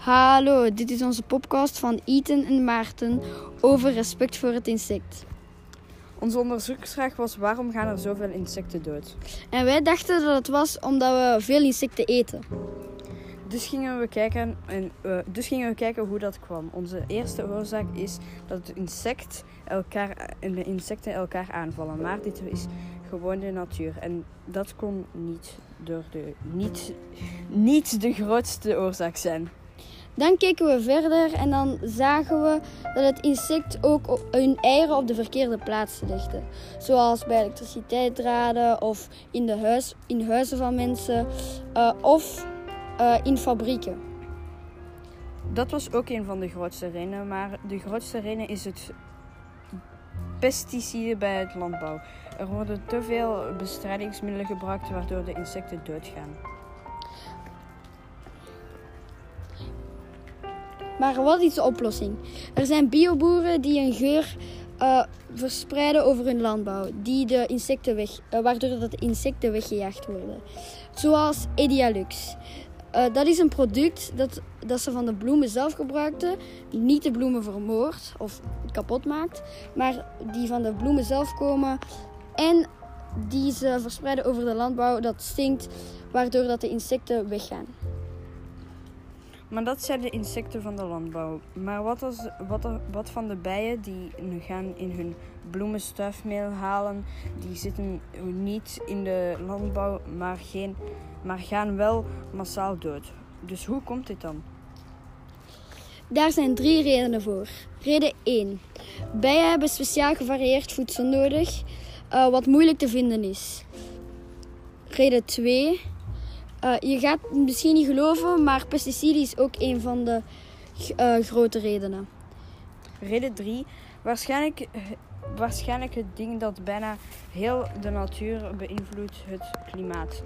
Hallo, dit is onze podcast van Ethan en Maarten over respect voor het insect. Onze onderzoeksvraag was waarom gaan er zoveel insecten dood? En wij dachten dat het was omdat we veel insecten eten. Dus gingen we kijken, en, uh, dus gingen we kijken hoe dat kwam. Onze eerste oorzaak is dat het insect elkaar, de insecten elkaar aanvallen. Maar dit is gewoon de natuur. En dat kon niet, door de, niet, niet de grootste oorzaak zijn. Dan keken we verder en dan zagen we dat het insect ook hun eieren op de verkeerde plaats legde. Zoals bij elektriciteitsdraden of in, de huis, in huizen van mensen uh, of uh, in fabrieken. Dat was ook een van de grootste redenen, maar de grootste reden is het pesticiden bij het landbouw. Er worden te veel bestrijdingsmiddelen gebruikt waardoor de insecten doodgaan. Maar wat is de oplossing? Er zijn bioboeren die een geur uh, verspreiden over hun landbouw, die de insecten weg, uh, waardoor dat de insecten weggejaagd worden. Zoals Edialux. Uh, dat is een product dat, dat ze van de bloemen zelf gebruikten. Niet de bloemen vermoord of kapot maakt, maar die van de bloemen zelf komen. En die ze verspreiden over de landbouw. Dat stinkt, waardoor dat de insecten weggaan. Maar dat zijn de insecten van de landbouw. Maar wat, als, wat, wat van de bijen die gaan in hun bloemen stuifmeel halen, die zitten niet in de landbouw, maar, geen, maar gaan wel massaal dood. Dus hoe komt dit dan? Daar zijn drie redenen voor. Reden 1. Bijen hebben speciaal gevarieerd voedsel nodig, uh, wat moeilijk te vinden is. Reden 2. Uh, je gaat het misschien niet geloven, maar pesticiden is ook een van de uh, grote redenen. Reden 3. Waarschijnlijk, waarschijnlijk het ding dat bijna heel de natuur beïnvloedt, het klimaat.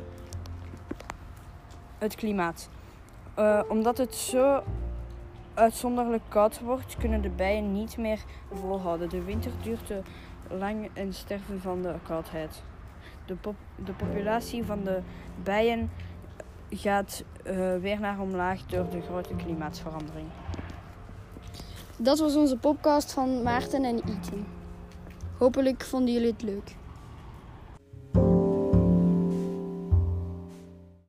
Het klimaat. Omdat het zo uitzonderlijk koud wordt, kunnen de bijen niet meer volhouden. De winter duurt te lang en sterven van de koudheid. De, pop de populatie van de bijen gaat uh, weer naar omlaag door de grote klimaatverandering. Dat was onze podcast van Maarten en Ethan. Hopelijk vonden jullie het leuk.